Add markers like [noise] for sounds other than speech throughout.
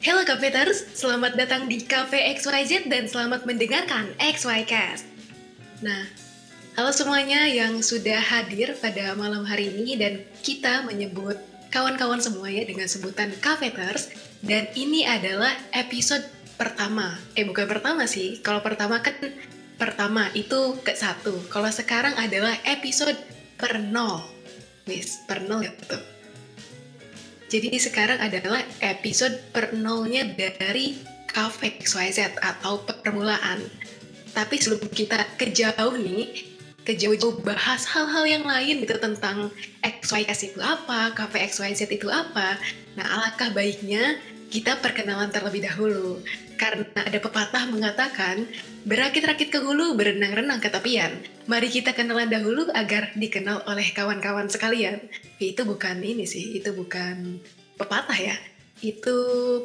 Halo Cafeters, selamat datang di Cafe XYZ dan selamat mendengarkan XYcast. Nah, halo semuanya yang sudah hadir pada malam hari ini dan kita menyebut kawan-kawan semuanya dengan sebutan Cafeters dan ini adalah episode pertama. Eh bukan pertama sih, kalau pertama kan pertama itu ke satu. Kalau sekarang adalah episode per nol. Wis, per nol ya betul. Jadi sekarang adalah episode per nolnya dari Cafe XYZ atau permulaan. Tapi sebelum kita ke jauh nih, ke jauh-jauh bahas hal-hal yang lain gitu tentang XYZ itu apa, Cafe XYZ itu apa. Nah, alangkah baiknya kita perkenalan terlebih dahulu. Karena ada pepatah mengatakan, berakit-rakit ke hulu, berenang-renang ke tepian. Mari kita kenalan dahulu agar dikenal oleh kawan-kawan sekalian. Itu bukan ini sih, itu bukan pepatah ya. Itu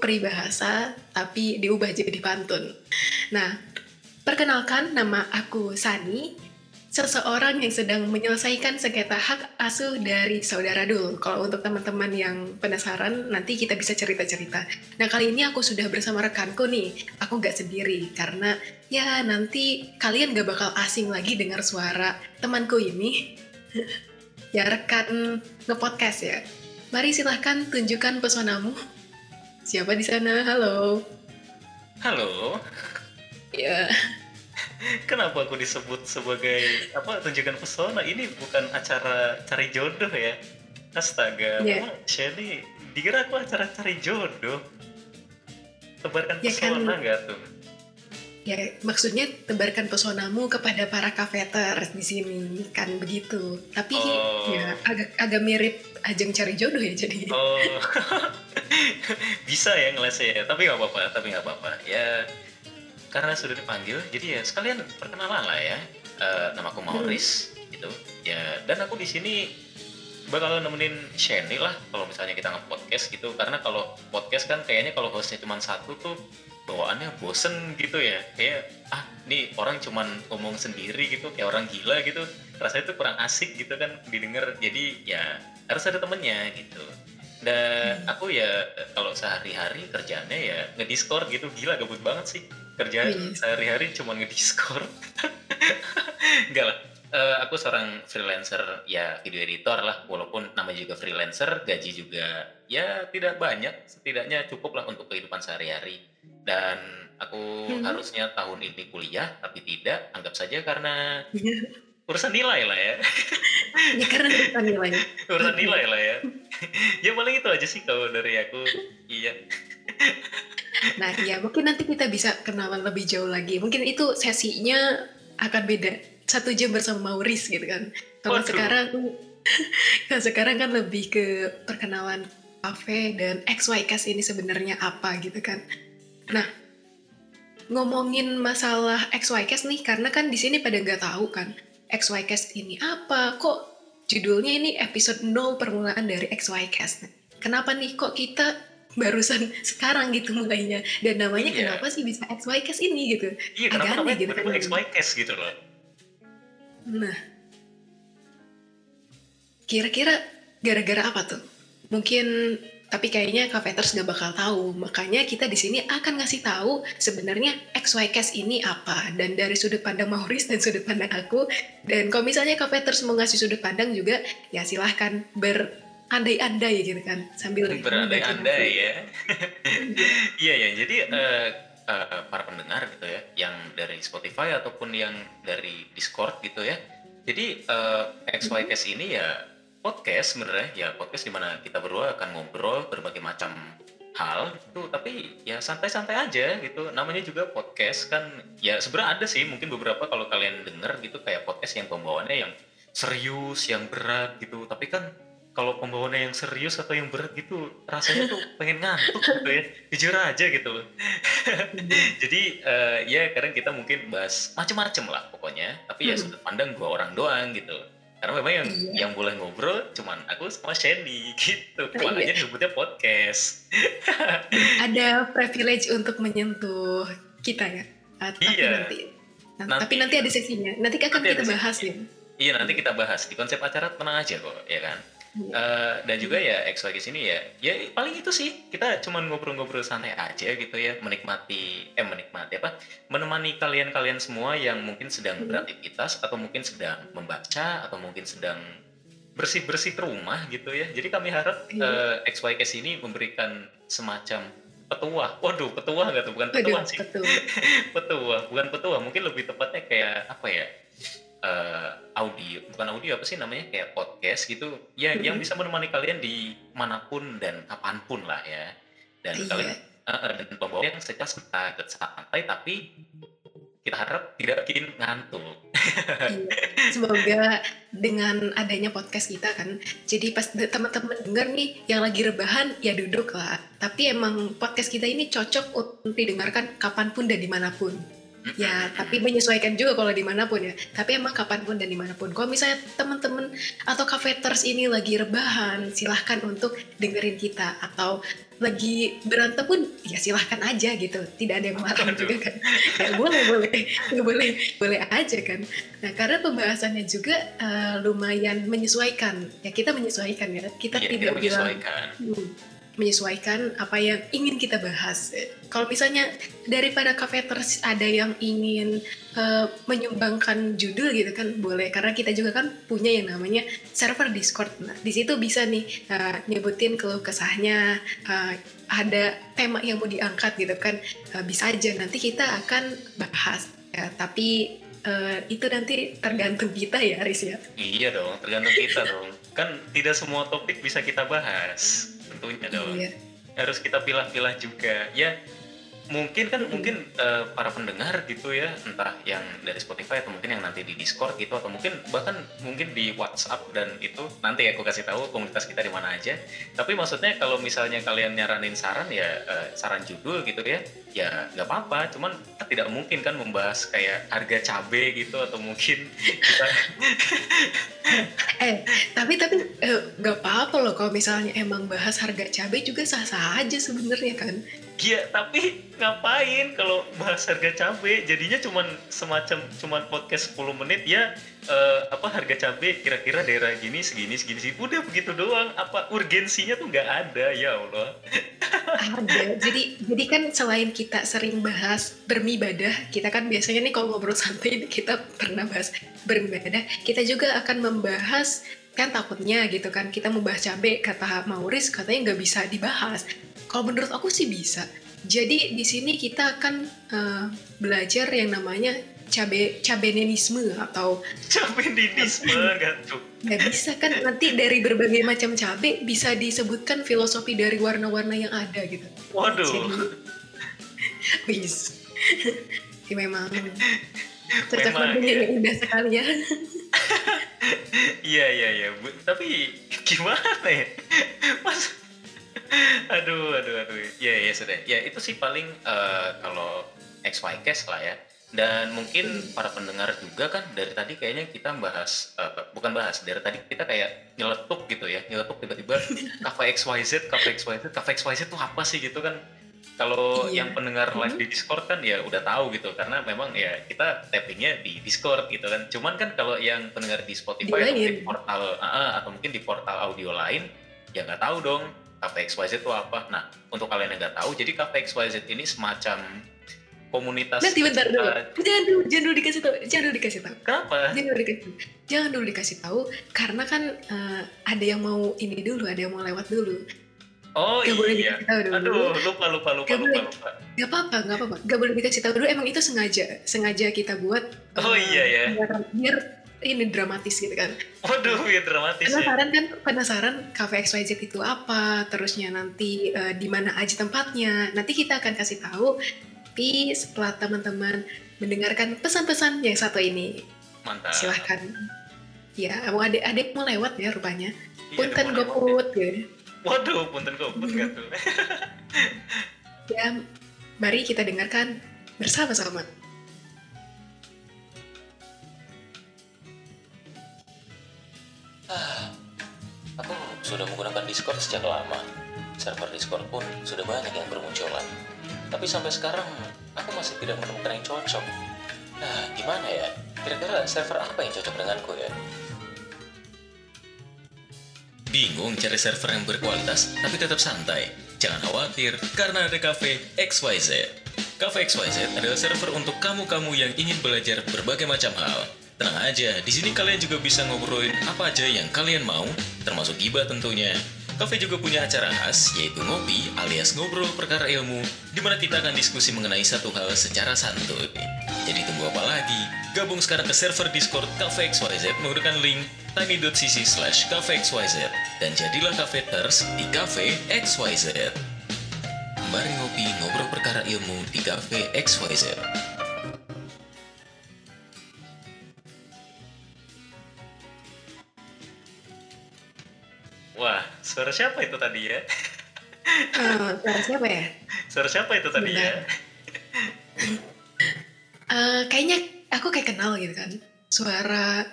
peribahasa, tapi diubah jadi pantun. Nah, perkenalkan nama aku Sani, seseorang yang sedang menyelesaikan sengketa hak asuh dari saudara dulu. Kalau untuk teman-teman yang penasaran, nanti kita bisa cerita-cerita. Nah kali ini aku sudah bersama rekanku nih. Aku nggak sendiri karena ya nanti kalian gak bakal asing lagi dengar suara temanku ini. [laughs] ya rekan ngepodcast ya. Mari silahkan tunjukkan pesonamu. Siapa di sana? Halo. Halo. Ya. [laughs] Kenapa aku disebut sebagai apa tunjukkan pesona? Ini bukan acara cari jodoh ya. Astaga, Yeah. yeah. Shelly dikira aku acara cari jodoh. Tebarkan Ya kan. pesona nggak tuh? Ya, maksudnya tebarkan pesonamu kepada para kafeter di sini kan begitu. Tapi Oh. ya agak agak mirip ajang cari jodoh ya jadi. Oh, [laughs] [laughs] bisa ya ngelesnya ya. Tapi nggak apa-apa, tapi nggak apa-apa. Ya, karena sudah dipanggil, jadi ya sekalian perkenalan lah ya. Eh, namaku Maurice, gitu. Ya, dan aku di sini bakal nemenin Shani lah kalau misalnya kita nge-podcast gitu. Karena kalau podcast kan kayaknya kalau hostnya cuma satu tuh bawaannya bosen gitu ya. Kayak, ah nih orang cuman ngomong sendiri gitu, kayak orang gila gitu. Rasanya tuh kurang asik gitu kan didengar. Jadi ya harus ada temennya gitu. Dan aku ya kalau sehari-hari kerjanya ya ngediscord gitu gila gabut banget sih kerjaan Iya. sehari-hari cuma ngediscord. [laughs] Enggak lah. Eh, aku seorang freelancer ya video editor lah walaupun namanya juga freelancer gaji juga ya tidak banyak setidaknya cukup lah untuk kehidupan sehari-hari dan aku Mhm. harusnya tahun ini kuliah tapi tidak anggap saja karena [laughs] urusan nilai lah ya [laughs] ya karena bukan nilainya. [laughs] urusan nilai lah ya ya paling itu aja sih kalau dari aku iya Nah, ya mungkin nanti kita bisa kenalan lebih jauh lagi. Mungkin itu sesinya akan beda. Satu jam bersama Maurice gitu kan. Kalau sekarang [laughs] kalau sekarang kan lebih ke perkenalan cafe dan XYcast ini sebenarnya apa gitu kan. Nah, ngomongin masalah XYcast nih karena kan di sini pada nggak tahu kan XYcast ini apa? Kok judulnya ini episode 0 permulaan dari XYcast kenapa nih kok kita barusan [laughs] sekarang gitu mulainya? Dan namanya Iya. kenapa sih bisa XYcast ini gitu? Iya Agak kenapa aneh namanya gitu kan. XYCast gitu loh. Nah. Kira-kira gara-gara apa tuh? Mungkin tapi kayaknya Cafeters gak bakal tahu. Makanya kita di sini akan ngasih tahu sebenarnya XYcast ini apa. Dan dari sudut pandang Maurice dan sudut pandang aku. Dan kalau misalnya Cafeters mau ngasih sudut pandang juga ya silahkan berandai-andai gitu kan. Sambil [laughs] berandai-andai ya. [laughs] iya ya jadi eh, eh, para pendengar gitu ya yang dari Spotify ataupun yang dari Discord gitu ya. Jadi eh, XYCast ini ya podcast sebenarnya. Ya podcast di mana kita berdua akan ngobrol berbagai macam hal gitu. Tapi ya santai-santai aja gitu. Namanya juga podcast kan ya sebenarnya ada sih mungkin beberapa kalau kalian denger gitu kayak podcast yang pembawaannya yang serius yang berat gitu. Tapi kan kalau pembawaannya yang serius atau yang berat gitu rasanya tuh [laughs] pengen ngantuk gitu ya. Jujur aja gitu loh. [laughs] Jadi eh, ya kadang kita mungkin bahas macem-macem lah pokoknya. Tapi ya Hmm. sudut pandang dua orang doang gitu karena memang yang Iya. yang boleh ngobrol cuman aku sama Shelly gitu. Oh, makanya iya. disebutnya podcast. [laughs] Ada privilege untuk menyentuh kita ya? Ah, tapi Iya. nanti, Nah, Nanti. tapi nanti ada seksinya. Nanti akan Nanti kita bahas ya. Iya nanti kita bahas. Di konsep acara tenang aja kok ya kan uh, dan juga ya XY sini ya. Ya paling itu sih kita cuma ngobrol-ngobrol santai aja gitu ya menikmati eh menikmati apa menemani kalian-kalian semua yang mungkin sedang hmm. beraktivitas atau mungkin sedang membaca atau mungkin sedang bersih-bersih rumah gitu ya. Jadi kami harap uh, XY sini memberikan semacam petuah. Waduh petuah nggak tuh? Bukan petuah sih. [laughs] petuah bukan petuah mungkin lebih tepatnya kayak apa ya uh, audio bukan audio apa sih namanya kayak podcast gitu ya mm-hmm. yang bisa menemani kalian di mana pun dan kapan pun lah ya dan iya. kalian uh, dan pembawa yang secara santai tapi kita harap tidak bikin ngantuk. iya. Semoga dengan adanya podcast kita kan, jadi pas teman-teman dengar nih yang lagi rebahan ya duduk lah. Tapi emang podcast kita ini cocok untuk didengarkan kapan pun dan di mana pun ya tapi menyesuaikan juga kalau di mana pun ya. Tapi emang kapan pun dan di mana pun. Kalau misalnya teman-teman atau kafeters ini lagi rebahan silahkan untuk dengerin kita. Atau lagi berantem pun ya silahkan aja gitu. Tidak ada yang marah juga kan. Ya, boleh boleh. Boleh boleh aja kan. Nah karena pembahasannya juga uh, lumayan menyesuaikan. Ya kita menyesuaikan ya. Kita ya, tidak kita bilang hmm, menyesuaikan apa yang ingin kita bahas. Kalau misalnya daripada kafeters ada yang ingin uh, menyumbangkan judul gitu kan boleh karena kita juga kan punya yang namanya server Discord. Nah, di situ bisa nih uh, nyebutin keluh kesahnya, uh, ada tema yang mau diangkat gitu kan. Uh, bisa aja nanti kita akan bahas. Ya, tapi uh, itu nanti tergantung kita ya, Aris ya. Iya dong, tergantung kita dong. Kan tidak semua topik bisa kita bahas tentunya dong iya. harus kita pilah-pilah juga ya mungkin kan mungkin uh, para pendengar gitu ya entah yang dari Spotify atau mungkin yang nanti di Discord gitu atau mungkin bahkan mungkin di WhatsApp dan itu nanti aku kasih tahu komunitas kita di mana aja. Tapi maksudnya kalau misalnya kalian nyaranin saran ya uh, saran judul gitu ya ya nggak apa-apa. Cuman tidak mungkin kan membahas kayak harga cabe gitu atau mungkin kita [laughs] eh tapi tapi eh, nggak eh, apa-apa loh kalau misalnya emang bahas harga cabe juga sah-sah aja sebenarnya kan Iya, tapi ngapain kalau bahas harga cabai? Jadinya cuman semacam cuman podcast 10 menit ya uh, apa harga cabai kira-kira daerah gini segini segini sih. Udah begitu doang. Apa urgensinya tuh nggak ada ya Allah. [laughs] Ada. Jadi jadi kan selain kita sering bahas beribadah, kita kan biasanya nih kalau ngobrol santai kita pernah bahas beribadah, kita juga akan membahas kan takutnya gitu kan kita membahas cabai kata Mauris katanya nggak bisa dibahas kalau menurut aku sih bisa. Jadi di sini kita akan uh, belajar yang namanya cabe cabenenisme atau [laughs] cabenenisme tuh nggak bisa kan? Nanti dari berbagai macam cabe bisa disebutkan filosofi dari warna-warna yang ada gitu. Waduh. [laughs] Wis. [laughs] Ya, memang. Cocok banget yang indah sekali ya. Iya iya iya. Tapi gimana ya? Mas aduh aduh aduh. Ya ya sudah. Ya itu sih paling uh, kalau XY case lah ya. Dan mungkin para pendengar juga kan dari tadi kayaknya kita bahas uh, bukan bahas dari tadi kita kayak nyeletuk gitu ya. Nyeletuk tiba-tiba [laughs] kafe XYZ kafe XYZ kafe XYZ itu apa sih gitu kan. Kalau iya. yang pendengar live di Discord kan ya udah tahu gitu. Karena memang ya kita tappingnya di Discord gitu kan. Cuman kan kalau yang pendengar di Spotify atau di portal uh, atau mungkin di portal audio lain ya nggak tahu dong Cafe XYZ itu apa? Nah, untuk kalian yang nggak tahu, jadi Cafe XYZ ini semacam komunitas. Nanti bentar dulu. Jangan dulu, jangan dulu dikasih tahu. Jangan dulu dikasih tahu. Kenapa? Jangan dulu dikasih. Jangan dulu dikasih tahu karena kan uh, ada yang mau ini dulu, ada yang mau lewat dulu. Oh gak iya. boleh dikasih tahu dulu. Aduh, lupa lupa lupa gak lupa boleh. lupa. Gak apa-apa, gak apa-apa. Gak boleh dikasih tahu dulu. Emang itu sengaja, sengaja kita buat. Oh uh, iya ya. Biar, biar ini dramatis gitu kan. Waduh, ya dramatis penasaran ya. kan penasaran Cafe XYZ itu apa, terusnya nanti uh, di mana aja tempatnya. Nanti kita akan kasih tahu. Tapi setelah teman-teman mendengarkan pesan-pesan yang satu ini, mantap. Silahkan. Ya, mau ada ada mau lewat ya rupanya. Iya, punten goput ya. Waduh, punten goput tuh. [laughs] ya, mari kita dengarkan bersama-sama. Aku sudah menggunakan Discord sejak lama. Server Discord pun sudah banyak yang bermunculan. Tapi sampai sekarang, aku masih tidak menemukan yang cocok. Nah, gimana ya? Kira-kira server apa yang cocok denganku ya? Bingung cari server yang berkualitas tapi tetap santai? Jangan khawatir, karena ada Cafe XYZ. Cafe XYZ adalah server untuk kamu-kamu yang ingin belajar berbagai macam hal. Tenang aja, di sini kalian juga bisa ngobrolin apa aja yang kalian mau, termasuk gibah tentunya. Cafe juga punya acara khas, yaitu ngopi alias ngobrol perkara ilmu, di mana kita akan diskusi mengenai satu hal secara santuy. Jadi tunggu apa lagi? Gabung sekarang ke server Discord Cafe XYZ menggunakan link tiny.cc slash XYZ dan jadilah cafeters di Cafe XYZ. Mari ngopi ngobrol perkara ilmu di Cafe XYZ. Suara siapa itu tadi ya? Eh, suara siapa ya? Suara siapa itu tadi ya? Sebentar. Eh, kayaknya aku kayak kenal gitu kan. Suara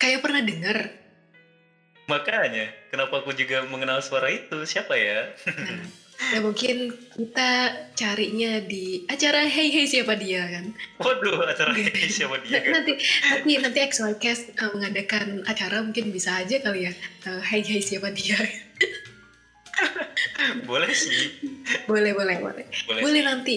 kayak pernah dengar. Makanya, kenapa aku juga mengenal suara itu? Siapa ya? Nah, [laughs] ya mungkin kita carinya di acara Hey Hey siapa dia kan. Waduh, acara ini siapa dia? kan? [laughs] nanti nanti nanti XYCast uh, mengadakan acara mungkin bisa aja kali ya. Uh, hey Hey siapa dia. Boleh sih. boleh boleh boleh. Boleh, Boleh nanti.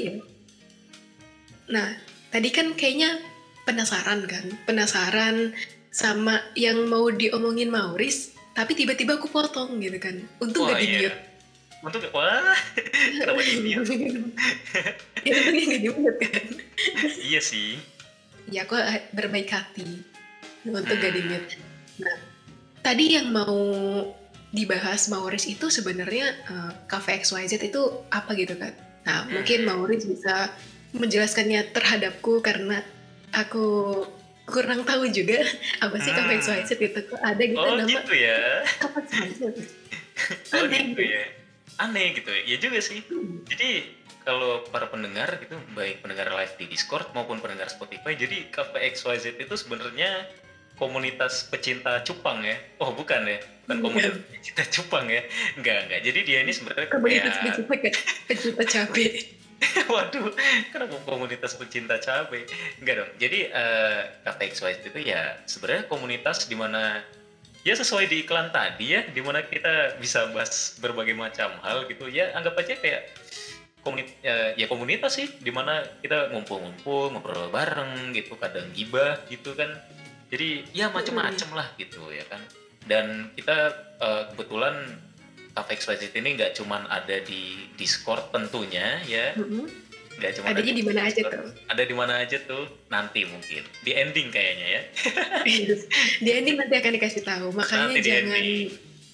Nah, tadi kan kayaknya penasaran kan? Penasaran sama yang mau diomongin Mauris, tapi tiba-tiba aku potong gitu kan. Untung Wah, gak di iya. mute. Untuk wah, [laughs] kenapa di mute? [laughs] ya, untungnya gak di mute kan. Iya sih. Ya, aku berbaik hati untuk gak di Hmm. mute. Nah, tadi yang mau dibahas Mauris itu sebenarnya eh, Cafe XYZ itu apa gitu kan? Nah, mungkin Mauris bisa menjelaskannya terhadapku karena aku kurang tahu juga [laughs] apa sih Cafe Hmm. XYZ itu kok ada gitu Oh nama gitu ya. Cafe XYZ. [laughs] Oh Aneh. gitu ya. Aneh gitu ya. Ya juga sih. Hmm. Jadi kalau para pendengar gitu, baik pendengar live di Discord maupun pendengar Spotify, jadi Cafe XYZ itu sebenarnya komunitas pecinta cupang ya. Oh bukan ya, bukan Iya. komunitas pecinta cupang ya. Enggak, enggak. Jadi dia ini sebenarnya Komunitas kayak pecinta pecinta cabai. [laughs] Waduh, kenapa komunitas pecinta cabai? Enggak dong. Jadi eh Cafe XYZ itu ya sebenarnya komunitas di mana ya sesuai di iklan tadi ya, di mana kita bisa bahas berbagai macam hal gitu. Ya anggap aja kayak komunitas ya, ya komunitas sih, di mana kita ngumpul-ngumpul, ngobrol bareng gitu, kadang gibah gitu kan. Jadi ya macem-macem lah gitu ya kan. Dan kita eh, kebetulan Cafe XYZ ini nggak cuman ada di Discord tentunya ya, nggak cuma Adanya di mana aja tuh? ada di mana aja tuh nanti mungkin. Di ending kayaknya ya. [laughs] Di ending nanti akan dikasih tahu. Makanya Nanti jangan.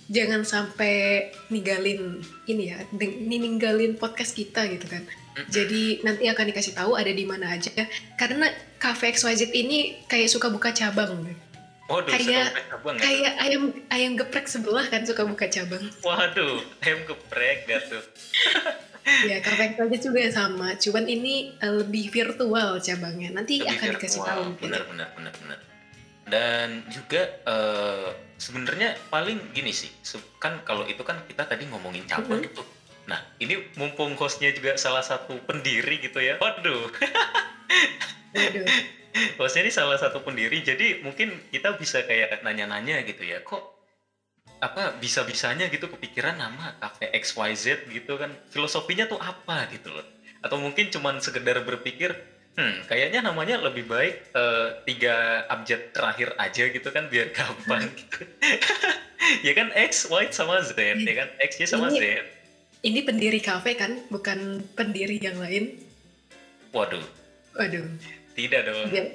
Jangan sampai ninggalin ini ya ninggalin podcast kita gitu kan. Jadi nanti akan dikasih tahu ada di mana aja. Karena Cafe XYZ ini kayak suka buka cabang. Waduh Kayak- suka cabang ya? kayak ayam ayam geprek sebelah kan suka buka cabang. Waduh ayam geprek gak tuh? [laughs] Ya Cafe XYZ juga sama. Cuman ini eh, lebih virtual cabangnya. Nanti Lebih akan dikasih virtual. tahu mungkin. Benar benar benar benar. Dan juga eh, sebenarnya paling gini sih kan kalau itu kan kita tadi ngomongin cabang Mhm. itu. Nah ini mumpung hostnya juga salah satu pendiri gitu ya. Waduh. [laughs] Hostnya ini salah satu pendiri jadi mungkin kita bisa kayak nanya-nanya gitu ya kok apa bisa-bisanya gitu kepikiran nama cafe XYZ gitu kan? Filosofinya tuh apa? Gitu loh. Atau mungkin cuman sekedar berpikir hmm kayaknya namanya lebih baik eh, tiga abjad terakhir aja gitu kan biar gampang. Gitu [laughs] ya kan X Y sama Z ya kan? X Y sama Z. Ini- ini pendiri kafe kan bukan pendiri yang lain? Waduh. Waduh. Tidak dong. Dia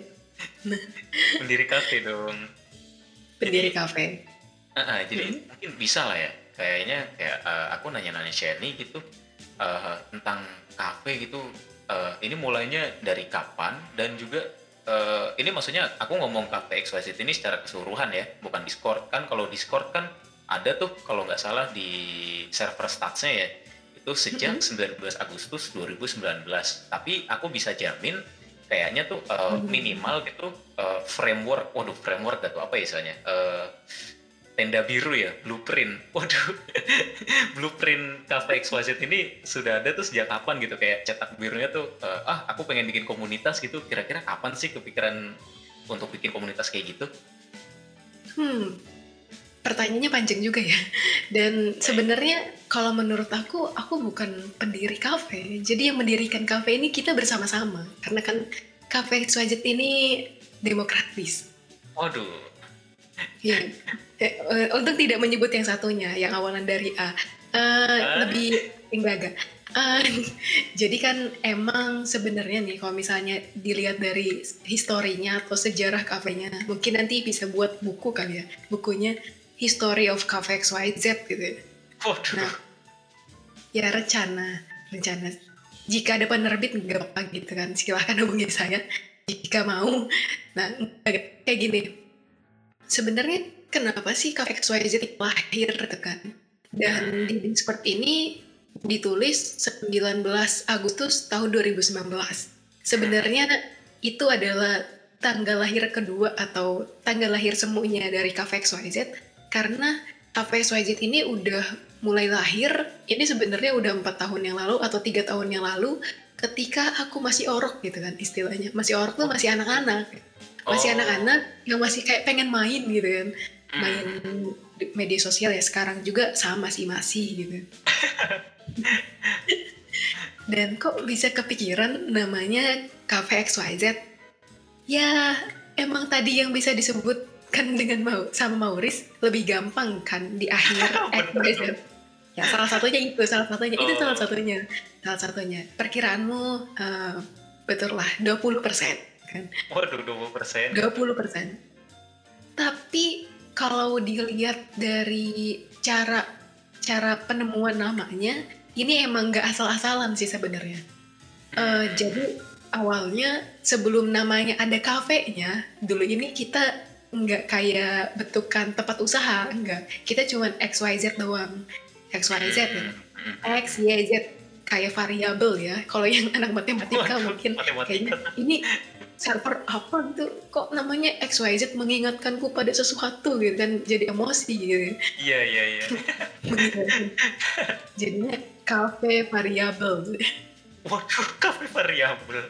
[laughs] pendiri kafe dong. Pendiri Jadi- kafe. Ah, ah, jadi Hmm. mungkin bisa lah ya. Kayaknya kayak eh, aku nanya-nanya Shani gitu eh, tentang kafe gitu. Eh, ini mulainya dari kapan dan juga eh, ini maksudnya aku ngomong kafe XYZ ini secara keseluruhan ya, bukan Discord kan. Kalau Discord kan ada tuh kalau nggak salah di server statsnya ya itu sejak 19 Agustus 2019. Tapi aku bisa jamin kayaknya tuh Mhm. minimal gitu eh, framework, waduh framework tuh apa ya istilahnya? Eh, tenda biru ya, blueprint. [laughs] Waduh, blueprint Cafe XYZ ini sudah ada tuh sejak kapan gitu kayak cetak birunya tuh eh, ah aku pengen bikin komunitas gitu. Kira-kira kapan sih kepikiran untuk bikin komunitas kayak gitu? hmm pertanyaannya panjang juga ya. Dan sebenarnya kalau menurut aku, aku bukan pendiri kafe. Jadi yang mendirikan kafe ini kita bersama-sama. Karena kan kafe XYZ ini demokratis. Waduh. Ya, eh, eh, untuk tidak menyebut yang satunya, yang awalan dari A. Eh, lebih enggak enggak. Eh, [laughs] jadi kan emang sebenarnya nih kalau misalnya dilihat dari historinya atau sejarah kafenya, mungkin nanti bisa buat buku kali ya. Bukunya History of Cafe XYZ gitu ya. Waduh. Nah, ya rencana, rencana. Jika ada penerbit nggak apa gitu kan, silahkan hubungi saya jika mau. Nah, [laughs] kayak gini. Sebenarnya kenapa sih Cafe XYZ lahir gitu kan? Dan di Discord ini ditulis 19 Agustus tahun 2019. Sebenarnya itu adalah tanggal lahir kedua atau tanggal lahir semuanya dari Cafe XYZ karena Cafe XYZ ini udah mulai lahir ini sebenarnya udah empat tahun yang lalu atau tiga tahun yang lalu ketika aku masih orok gitu kan istilahnya masih orok tuh masih anak-anak masih Oh. anak-anak yang masih kayak pengen main gitu kan main di media sosial ya sekarang juga sama sih masih gitu [laughs] dan kok bisa kepikiran namanya Cafe XYZ ya emang tadi yang bisa disebutkan dengan mau sama Mauris lebih gampang kan di akhir [laughs] XYZ ya salah satunya itu salah satunya itu Oh. salah satunya salah satunya perkiraanmu eh, betul lah 20% kan Waduh, 20 persen. 20%. Tapi kalau dilihat dari cara cara penemuan namanya, ini emang nggak asal-asalan sih sebenarnya. Eh, jadi awalnya sebelum namanya ada kafenya, dulu ini kita nggak kayak bentukan tempat usaha, enggak. Kita cuman XYZ doang. XYZ ya. X, Y, Z kayak variabel ya. Kalau yang anak matematika Waduh, mungkin matematika. kayaknya ini server apa gitu kok namanya XYZ mengingatkanku pada sesuatu gitu kan jadi emosi gitu Iya, iya, iya. [laughs] jadinya cafe variabel Waduh, kafe variabel.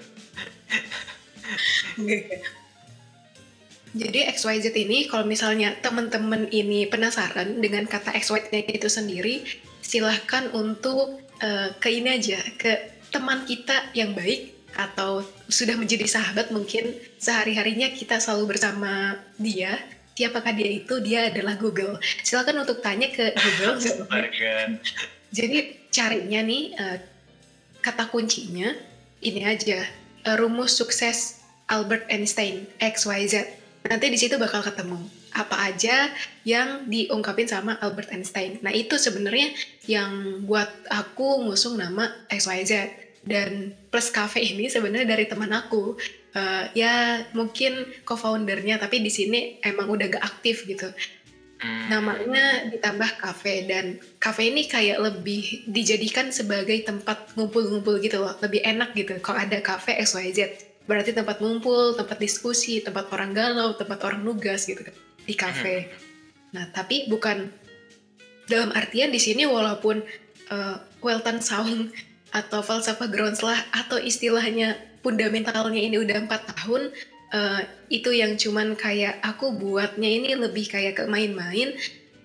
jadi XYZ ini kalau misalnya teman-teman ini penasaran dengan kata XYZ itu sendiri silahkan untuk eh, ke ini aja ke teman kita yang baik atau sudah menjadi sahabat mungkin sehari-harinya kita selalu bersama dia. Siapakah dia itu? Dia adalah Google. Silakan untuk tanya ke Google. [laughs] Jadi carinya nih eh, kata kuncinya ini aja. Eh, rumus sukses Albert Einstein XYZ nanti di situ bakal ketemu apa aja yang diungkapin sama Albert Einstein. Nah itu sebenarnya yang buat aku ngusung nama XYZ dan plus cafe ini sebenarnya dari teman aku. Eh, ya mungkin co-foundernya tapi di sini emang udah gak aktif gitu. Hmm. namanya ditambah kafe dan kafe ini kayak lebih dijadikan sebagai tempat ngumpul-ngumpul gitu loh. Lebih enak gitu kalau ada kafe XYZ berarti tempat ngumpul tempat diskusi tempat orang galau tempat orang nugas gitu kan di kafe nah tapi bukan dalam artian di sini walaupun uh, Welton Sound atau falsafah grounds lah atau istilahnya fundamentalnya ini udah empat tahun eh, itu yang cuman kayak aku buatnya ini lebih kayak ke main-main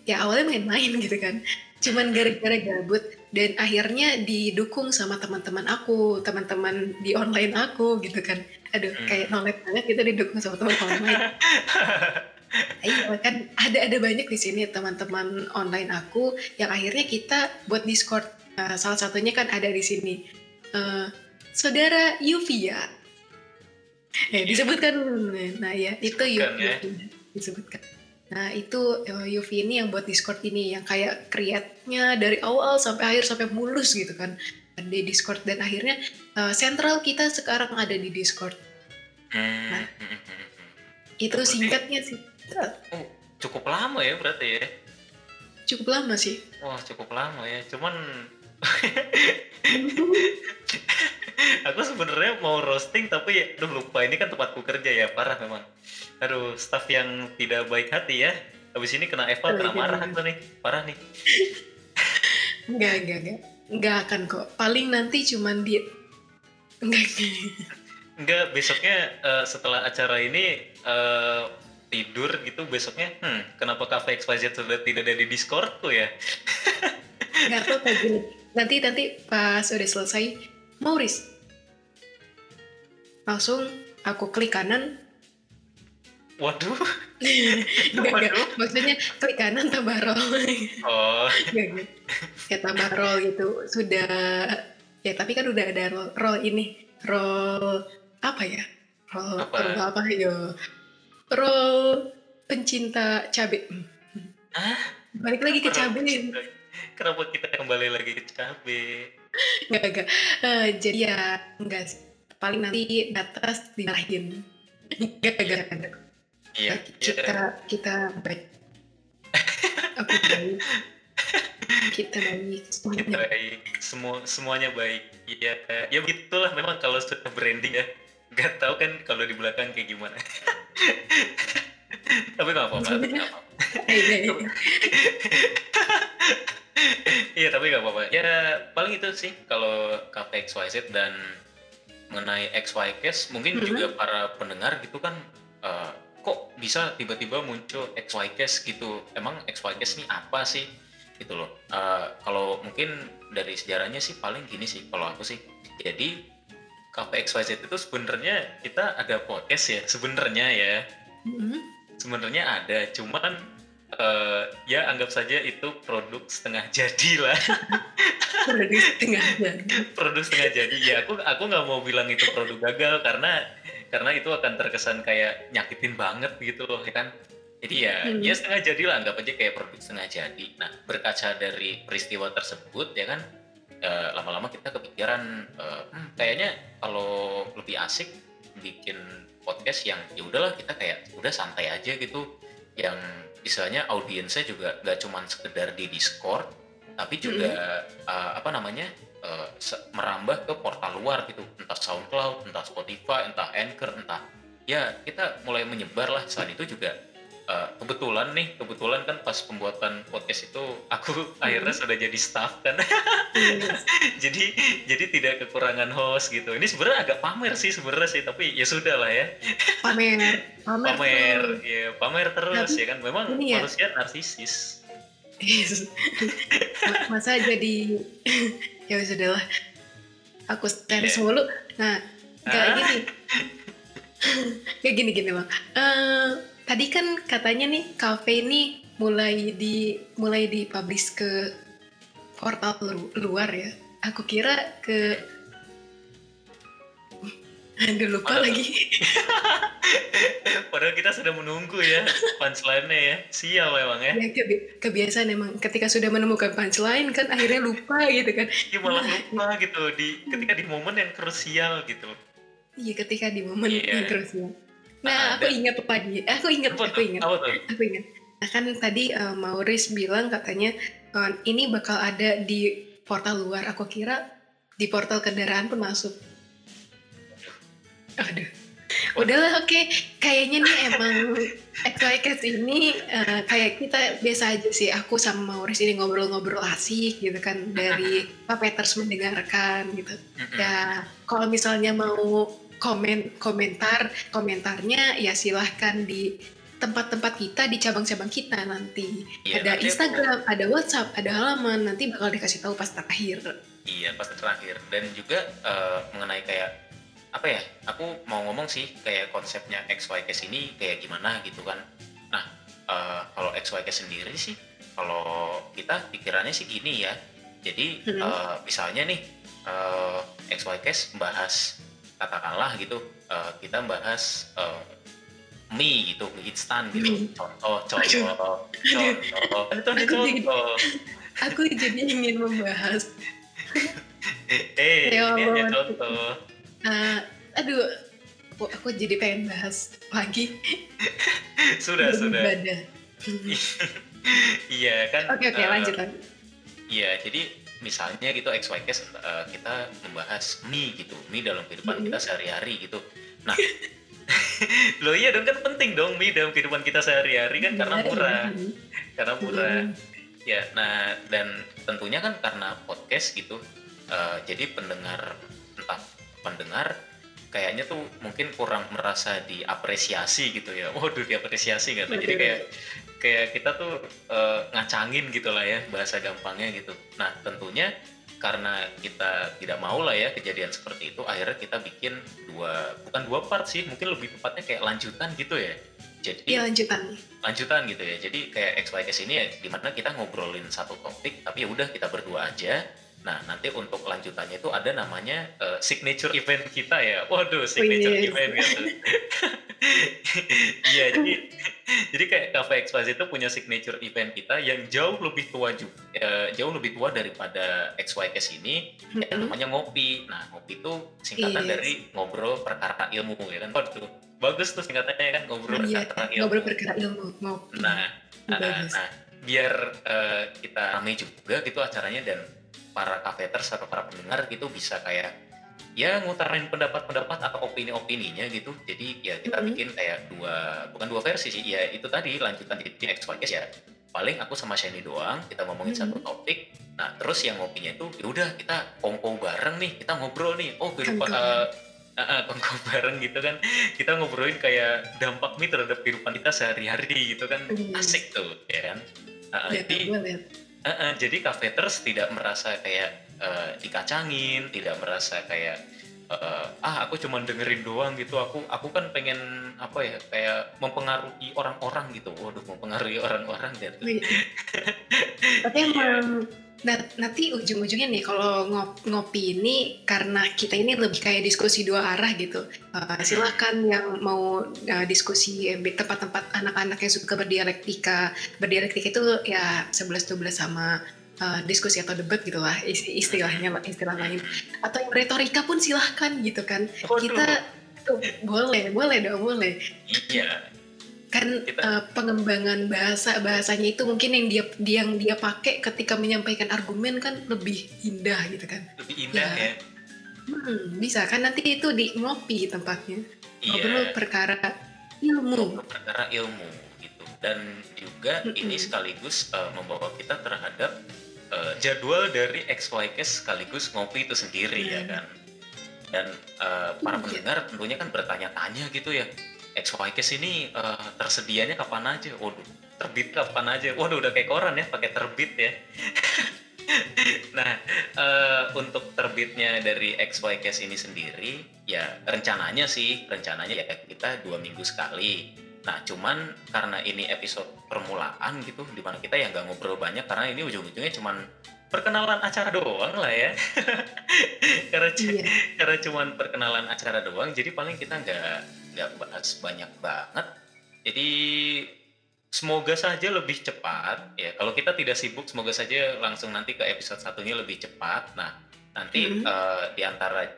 ya awalnya main-main [laughs] gitu kan cuman gara-gara gabut dan akhirnya didukung sama teman-teman aku teman-teman di online aku gitu kan aduh Hmm. kayak nolep banget kita didukung sama teman online [laughs] Iya kan ada ada banyak di sini teman-teman online aku yang akhirnya kita buat Discord. Nah, salah satunya kan ada di sini. Eh, Saudara Yuvia. Eh disebutkan. Nah ya itu Disebutkan, Yuvi ya. disebutkan. Nah itu eh, Yuvi ini yang buat Discord ini yang kayak create-nya dari awal sampai akhir sampai mulus gitu kan di Discord dan akhirnya sentral kita sekarang ada di Discord. Hmm. Nah. Itu Berarti- singkatnya sih. Oh, cukup lama ya berarti ya. Cukup lama sih. Wah, cukup lama ya. Cuman [laughs] aku sebenarnya mau roasting tapi ya aduh lupa. Ini kan tempatku kerja ya parah memang. Aduh staff yang tidak baik hati ya. Habis ini kena Eva kena marah aku nih. Parah nih. Enggak, enggak, enggak. Enggak akan kok. Paling nanti cuman dia Enggak. enggak. Besoknya eh, setelah acara ini eh, tidur gitu besoknya hmm kenapa cafe XYZ sudah tidak ada di Discordku ya? Nggak tahu kayak gini nanti nanti pas udah selesai Maurice langsung aku klik kanan waduh [laughs] Enggak, enggak. Maksudnya klik kanan tambah roll. oh Enggak, enggak. Ya tambah roll gitu. Sudah ya tapi kan udah ada roll, roll ini. Roll apa ya? Roll Apa? roll apa ya? Roll pencinta cabe. ah Balik lagi ke cabe. Kenapa kita kembali lagi ke cabe Enggak, enggak. Eh, jadi ya enggak sih. Paling nanti di atas dimarahin. Enggak, enggak. iya kita kita baik. Aku baik. Kita baik semuanya. baik semua semuanya baik iya ya begitulah memang kalau sudah branding ya nggak tahu kan kalau di belakang kayak gimana [laughs] tapi nggak apa-apa tapi nggak apa-apa [laughs] iya, tapi nggak apa-apa. Ya paling itu sih kalau cafe XYZ dan mengenai XY Case mungkin Mhm. juga para pendengar gitu kan eh, kok bisa tiba-tiba muncul XY Case gitu? Emang XY Case ini apa sih? Gitu loh. Eh, kalau mungkin dari sejarahnya sih paling gini sih kalau aku sih. Jadi Cafe XYZ itu sebenarnya kita ada podcast ya sebenarnya ya. Mhm. sebenarnya ada cuman eh, ya anggap saja itu produk setengah jadi lah. [laughs] Produk setengah jadi. produk setengah jadi. Ya aku aku nggak mau bilang itu produk gagal karena karena itu akan terkesan kayak nyakitin banget gitu loh ya kan? Jadi ya Hmm. ya setengah jadi lah anggap aja kayak produk setengah jadi. Nah berkaca dari peristiwa tersebut ya kan? Eh, lama-lama kita kepikiran eh, hmm, kayaknya kalau lebih asik bikin podcast yang ya udahlah kita kayak udah santai aja gitu. Yang misalnya audiensnya juga nggak cuman sekedar di Discord tapi juga eh, apa namanya se- merambah ke portal luar gitu. Entah SoundCloud entah Spotify entah Anchor entah ya kita mulai menyebar lah selain itu juga eh, kebetulan nih kebetulan kan pas pembuatan podcast itu aku [laughs] akhirnya sudah jadi staff kan Yes. [laughs] [laughs] jadi jadi tidak kekurangan host gitu ini sebenarnya agak pamer sih sebenarnya sih tapi ya sudah lah ya Pamer. Pamer. pamer ya pamer terus Tapi ya kan memang ya. manusia narsisis Yes. Masa jadi ya sudah lah. Aku Iya. mulu. Nah, kayak Ah. gini. kayak gini gini bang. Eh, tadi kan katanya nih kafe ini mulai di mulai dipublish ke portal lu- luar ya. Aku kira ke Aduh lupa tuh? lagi. [laughs] padahal kita sudah menunggu ya punchline-nya ya sial memang ya Ya, kebi- kebiasaan emang ketika sudah menemukan punchline kan akhirnya lupa gitu kan. ya malah lupa gitu di ketika di momen yang krusial gitu Iya ketika di momen Iya. yang terusnya. Nah, Nah, aku ingat lagi. Aku ingat, aku ingat, aku ingat. Nah, kan tadi uh, Maurice bilang katanya uh, ini bakal ada di portal luar. Aku kira di portal kendaraan pun masuk. Aduh. Udahlah oke. Kayaknya nih emang XYCast ini uh, kayak kita biasa aja sih. Aku sama Maurice ini ngobrol-ngobrol asik gitu kan dari [laughs] Papeters mendengarkan gitu. Ya, kalau misalnya mau komen komentar komentarnya ya silahkan di tempat-tempat kita di cabang-cabang kita nanti Iya, ada nanti aku- Instagram, ada WhatsApp, ada halaman nanti bakal dikasih tahu pas terakhir. Iya pas terakhir dan juga eh, mengenai kayak apa ya aku mau ngomong sih kayak konsepnya XYK sini kayak gimana gitu kan nah eh, kalau XYK sendiri sih kalau kita pikirannya sih gini ya jadi Hmm. eh, misalnya nih eh, XYK membahas katakanlah gitu eh, kita membahas eh, mie gitu mie instan gitu Mie. contoh contoh contoh ada jadi- contoh Aku jadi ingin membahas, [laughs] eh Ya ini ampun. contoh uh, aduh, aku, aku jadi pengen bahas lagi. [laughs] sudah sudah [laughs] iya kan Oke oke eh, lanjut lanjut. iya jadi misalnya gitu XYK eh, kita membahas mie gitu mie dalam kehidupan kita sehari-hari gitu. Nah [laughs] lo iya dong kan penting dong mie dalam kehidupan kita sehari-hari kan karena murah. karena murah. Ya nah dan tentunya kan karena podcast gitu eh, jadi pendengar entah pendengar kayaknya tuh mungkin kurang merasa diapresiasi gitu ya. Waduh diapresiasi nggak tuh jadi kayak kayak kita tuh uh, ngacangin gitu lah ya bahasa gampangnya gitu. Nah tentunya karena kita tidak mau lah ya kejadian seperti itu akhirnya kita bikin dua bukan dua part sih mungkin lebih tepatnya kayak lanjutan gitu ya. Jadi ya, lanjutan. lanjutan gitu ya. Jadi kayak XYZ ini ya di mana kita ngobrolin satu topik tapi ya udah kita berdua aja Nah, nanti untuk lanjutannya itu ada namanya uh, signature event kita ya. Waduh, signature oh, yes. event gitu. [laughs] Iya, jadi jadi kayak Cafe Express itu punya signature event kita yang jauh lebih tua juga, uh, jauh lebih tua daripada XYKS ini, mm -hmm. namanya ngopi. Nah, ngopi itu singkatan yes. dari ngobrol perkara ilmu ya kan. Waduh, bagus tuh singkatannya kan ngobrol iya, perkara ilmu. Ngobrol perkara ilmu. Ngopi. Nah, nah, nah, biar uh, kita ramai juga gitu acaranya dan para kafeters atau para pendengar gitu bisa kayak ya ngutarin pendapat-pendapat atau opini-opininya gitu. Jadi ya kita mm -hmm. bikin kayak dua bukan dua versi sih ya itu tadi lanjutan di X podcast ya. Paling aku sama Shani doang kita ngomongin mm -hmm. satu topik. Nah terus yang ngopinya itu ya udah kita kongko bareng nih kita ngobrol nih. Oh kehidupan uh, uh, uh, kongko [laughs] bareng gitu kan. Kita ngobrolin kayak dampak nih terhadap kehidupan kita sehari-hari gitu kan. Asik tuh ya kan? Uh, ya, jadi Uh, uh, jadi kafeters tidak merasa kayak uh, dikacangin, tidak merasa kayak uh, ah aku cuma dengerin doang gitu. Aku aku kan pengen apa ya kayak mempengaruhi orang-orang gitu. Waduh mempengaruhi orang-orang gitu. [laughs] Tapi emang Nah, nanti ujung-ujungnya nih kalau ngop ngopi ini karena kita ini lebih kayak diskusi dua arah gitu. Uh, silakan yang mau uh, diskusi eh, tempat-tempat anak-anak yang suka berdialektika. Berdialektika itu ya 11-12 sama uh, diskusi atau debat gitu lah istilahnya istilah lain. Atau yang retorika pun silahkan gitu kan. Kita tuh boleh, boleh dong, boleh. Iya kan uh, pengembangan bahasa bahasanya itu mungkin yang dia yang dia pakai ketika menyampaikan argumen kan lebih indah gitu kan lebih indah ya, ya. Hmm, bisa kan nanti itu di ngopi tempatnya iya. ngobrol perkara ilmu perkara ilmu gitu dan juga -hmm. ini sekaligus uh, membawa kita terhadap uh, jadwal dari XYK sekaligus ngopi itu sendiri yeah. ya iya. kan dan uh, para iya. pendengar tentunya kan bertanya-tanya gitu ya XYK ini uh, tersedianya kapan aja? Waduh, terbit kapan aja? Waduh, udah kayak koran ya, pakai terbit ya. [laughs] nah, uh, untuk terbitnya dari XYK ini sendiri, ya rencananya sih, rencananya ya kita dua minggu sekali. Nah, cuman karena ini episode permulaan gitu, di mana kita ya nggak ngobrol banyak, karena ini ujung-ujungnya cuman perkenalan acara doang lah ya [laughs] karena iya. karena cuman perkenalan acara doang jadi paling kita nggak nggak bahas banyak banget. Jadi semoga saja lebih cepat ya. Kalau kita tidak sibuk semoga saja langsung nanti ke episode satunya lebih cepat. Nah nanti mm -hmm. uh, di antara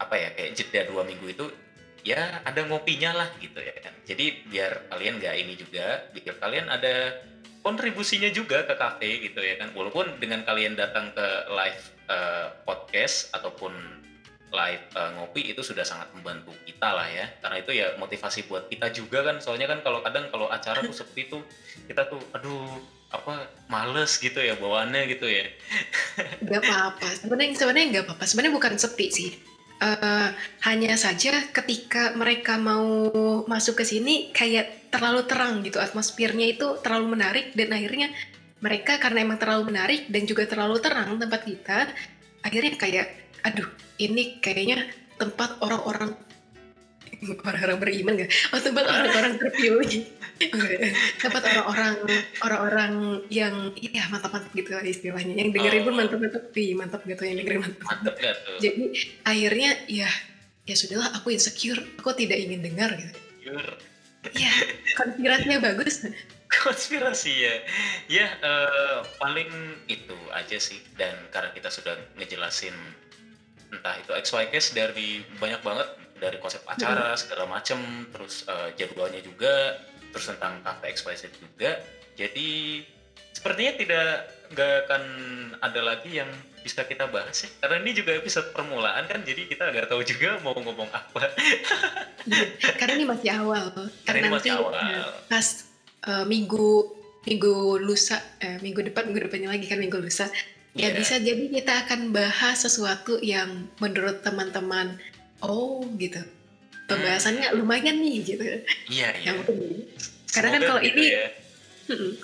apa ya kayak jeda dua minggu itu ya ada ngopinya lah gitu ya kan. Jadi biar kalian nggak ini juga biar kalian ada kontribusinya juga ke kafe gitu ya kan. Walaupun dengan kalian datang ke live uh, podcast ataupun live uh, ngopi itu sudah sangat membantu kita lah ya. Karena itu ya motivasi buat kita juga kan. Soalnya kan kalau kadang kalau acara tuh seperti itu kita tuh aduh apa males gitu ya bawaannya gitu ya. [laughs] Nggak apa-apa. Sebenarnya sebenarnya nggak apa-apa. Sebenarnya bukan sepi sih. Uh, hanya saja ketika mereka mau masuk ke sini kayak terlalu terang gitu. Atmosfernya itu terlalu menarik dan akhirnya mereka karena emang terlalu menarik dan juga terlalu terang tempat kita akhirnya kayak aduh ini kayaknya tempat orang-orang [laughs] orang-orang beriman gak? Oh tempat orang-orang terpilih. [laughs] Tempat orang-orang orang-orang yang iya mantap-mantap gitu lah istilahnya. Yang dengerin pun oh. mantap-mantap. Wih, mantap gitu yang dengerin mantap, mantap gitu. jadi akhirnya ya ya sudahlah aku insecure. Aku tidak ingin dengar gitu. Ya konspirasinya bagus. Konspirasi ya. Ya uh, paling itu aja sih. Dan karena kita sudah ngejelasin entah itu XY case dari banyak banget dari konsep acara hmm. segala macem terus uh, jadwalnya juga terus tentang cafe XYZ juga. Jadi sepertinya tidak nggak akan ada lagi yang bisa kita bahas ya karena ini juga episode permulaan kan jadi kita nggak tahu juga mau ngomong apa. Iya, karena ini masih awal. Karena, ini masih awal. pas uh, minggu minggu lusa eh, minggu depan minggu depannya lagi kan minggu lusa Ya yeah. bisa jadi kita akan bahas sesuatu yang menurut teman-teman oh gitu pembahasannya lumayan nih gitu Iya, iya. yang penting karena kan kalau gitu ini ya,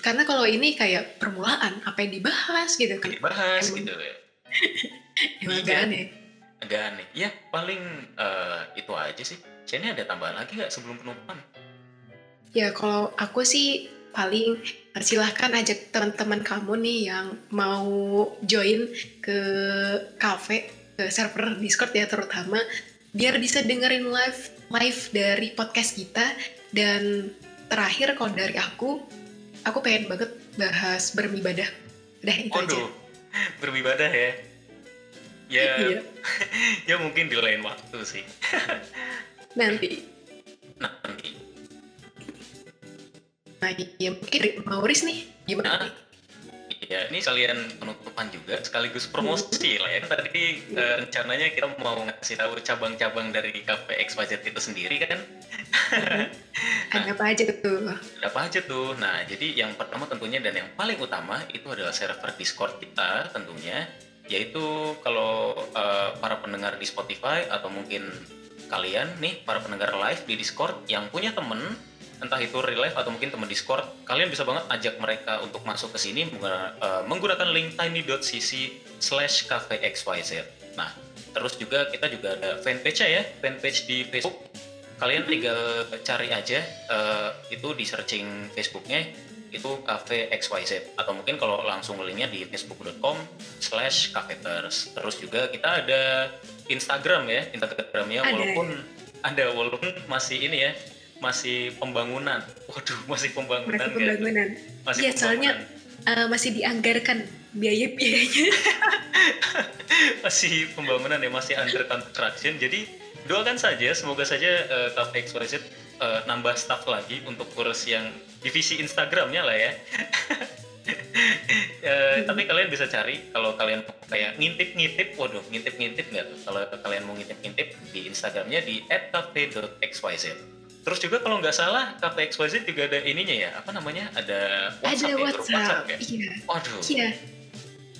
karena kalau ini kayak permulaan apa yang dibahas gitu kan dibahas Emang- gitu ya. [laughs] emang Iya. agak aneh Agak aneh. Ya, paling eh, itu aja sih. Jenny ada tambahan lagi nggak sebelum penutupan? Ya kalau aku sih paling silahkan ajak teman-teman kamu nih yang mau join ke cafe ke server Discord ya terutama biar bisa dengerin live live dari podcast kita dan terakhir kalau dari aku aku pengen banget bahas beribadah udah itu aja Waduh, [laughs] beribadah ya. Ya, [laughs] Iya. [laughs] ya mungkin di lain waktu sih. nanti nanti. Nah ya mungkin Mauris nih gimana Nah, Ya, ini sekalian penutupan juga, sekaligus promosi lah ya. Tadi eh, rencananya kita mau ngasih tahu cabang-cabang dari Cafe XYZ itu sendiri kan. [laughs] ada apa aja tuh Ada apa aja tuh? Nah, jadi yang pertama tentunya dan yang paling utama itu adalah server Discord kita tentunya. Yaitu kalau eh, para pendengar di Spotify atau mungkin kalian nih, para pendengar live di Discord yang punya temen, entah itu real life atau mungkin teman Discord, kalian bisa banget ajak mereka untuk masuk ke sini menggunakan, eh, menggunakan link tiny.cc slash xyz. Nah, terus juga kita juga ada fanpage ya, fanpage di Facebook. Kalian tinggal cari aja eh, itu di searching Facebooknya itu cafe xyz atau mungkin kalau langsung linknya di facebook.com slash cafeters terus juga kita ada Instagram ya Instagramnya Ada. walaupun ada walaupun masih ini ya masih pembangunan. Waduh masih pembangunan masih pembangunan. Masih Iya, soalnya eh, masih dianggarkan biaya-biayanya. [laughs] Masih pembangunan ya masih under construction. Jadi doakan saja semoga saja uh, Cafe XYZ eh, nambah staff lagi untuk urus yang divisi Instagramnya lah ya. [laughs] Eh, tapi kalian bisa cari kalau kalian kayak ngintip-ngintip waduh ngintip-ngintip nggak tuh? Kalau kalian mau ngintip-ngintip di Instagramnya di @cafe.xyz terus juga kalau nggak salah Cafe XYZ juga ada ininya ya apa namanya ada WhatsApp ada ya, WhatsApp ya? iya. Waduh. Iya.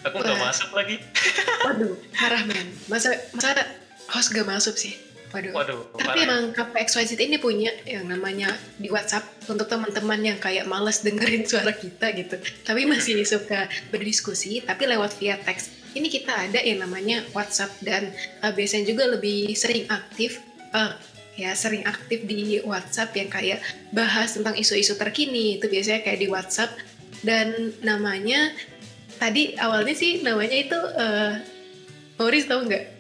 Aku nggak masuk lagi. [laughs] Waduh parah men masa masa host gak masuk sih? Waduh. Waduh Tapi parah. emang KPXYZ ini punya yang namanya di WhatsApp untuk teman-teman yang kayak males dengerin suara kita gitu. Tapi masih suka berdiskusi, tapi lewat via teks. Ini kita ada yang namanya WhatsApp dan uh, biasanya juga lebih sering aktif, uh, ya sering aktif di WhatsApp yang kayak bahas tentang isu-isu terkini. Itu biasanya kayak di WhatsApp dan namanya tadi awalnya sih namanya itu uh, Boris tahu nggak?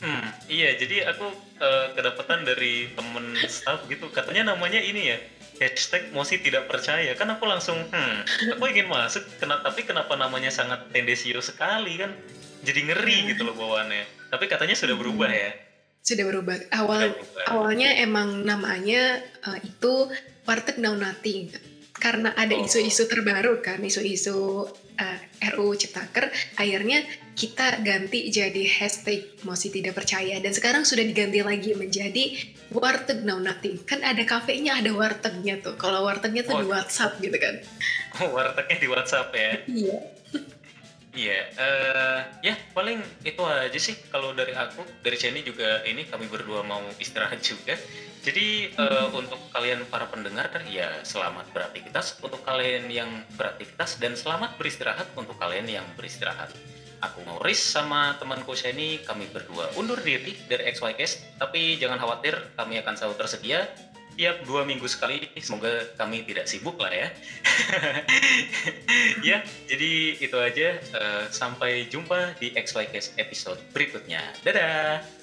Hmm, iya, jadi aku eh, kedapatan dari temen staff gitu, katanya namanya ini ya, hashtag Mosi tidak percaya. Kan aku langsung, hmm, aku ingin masuk, kena, tapi kenapa namanya sangat tendensius sekali kan? Jadi ngeri gitu loh bawaannya. Tapi katanya sudah berubah ya. Sudah berubah. Awal berubah. awalnya emang namanya uh, itu Warteg Now Nothing karena ada Oh. isu-isu terbaru kan isu-isu uh, RUU Ciptaker akhirnya kita ganti jadi hashtag Mosi tidak percaya dan sekarang sudah diganti lagi menjadi Warteg Now Nothing kan ada kafenya ada wartegnya tuh kalau wartegnya tuh di Oh. WhatsApp gitu kan [laughs] wartegnya di WhatsApp ya. iya Iya, eh ya paling itu aja sih kalau dari aku, dari Jenny juga ini kami berdua mau istirahat juga. Jadi eh, untuk kalian para pendengar ya selamat beraktivitas untuk kalian yang beraktivitas dan selamat beristirahat untuk kalian yang beristirahat. Aku Maurice sama temanku Jenny, kami berdua undur diri dari XYCast, tapi jangan khawatir, kami akan selalu tersedia tiap dua minggu sekali. Semoga kami tidak sibuk lah ya. [laughs] ya, jadi itu aja. Eh, sampai jumpa di XYCast episode berikutnya. Dadah!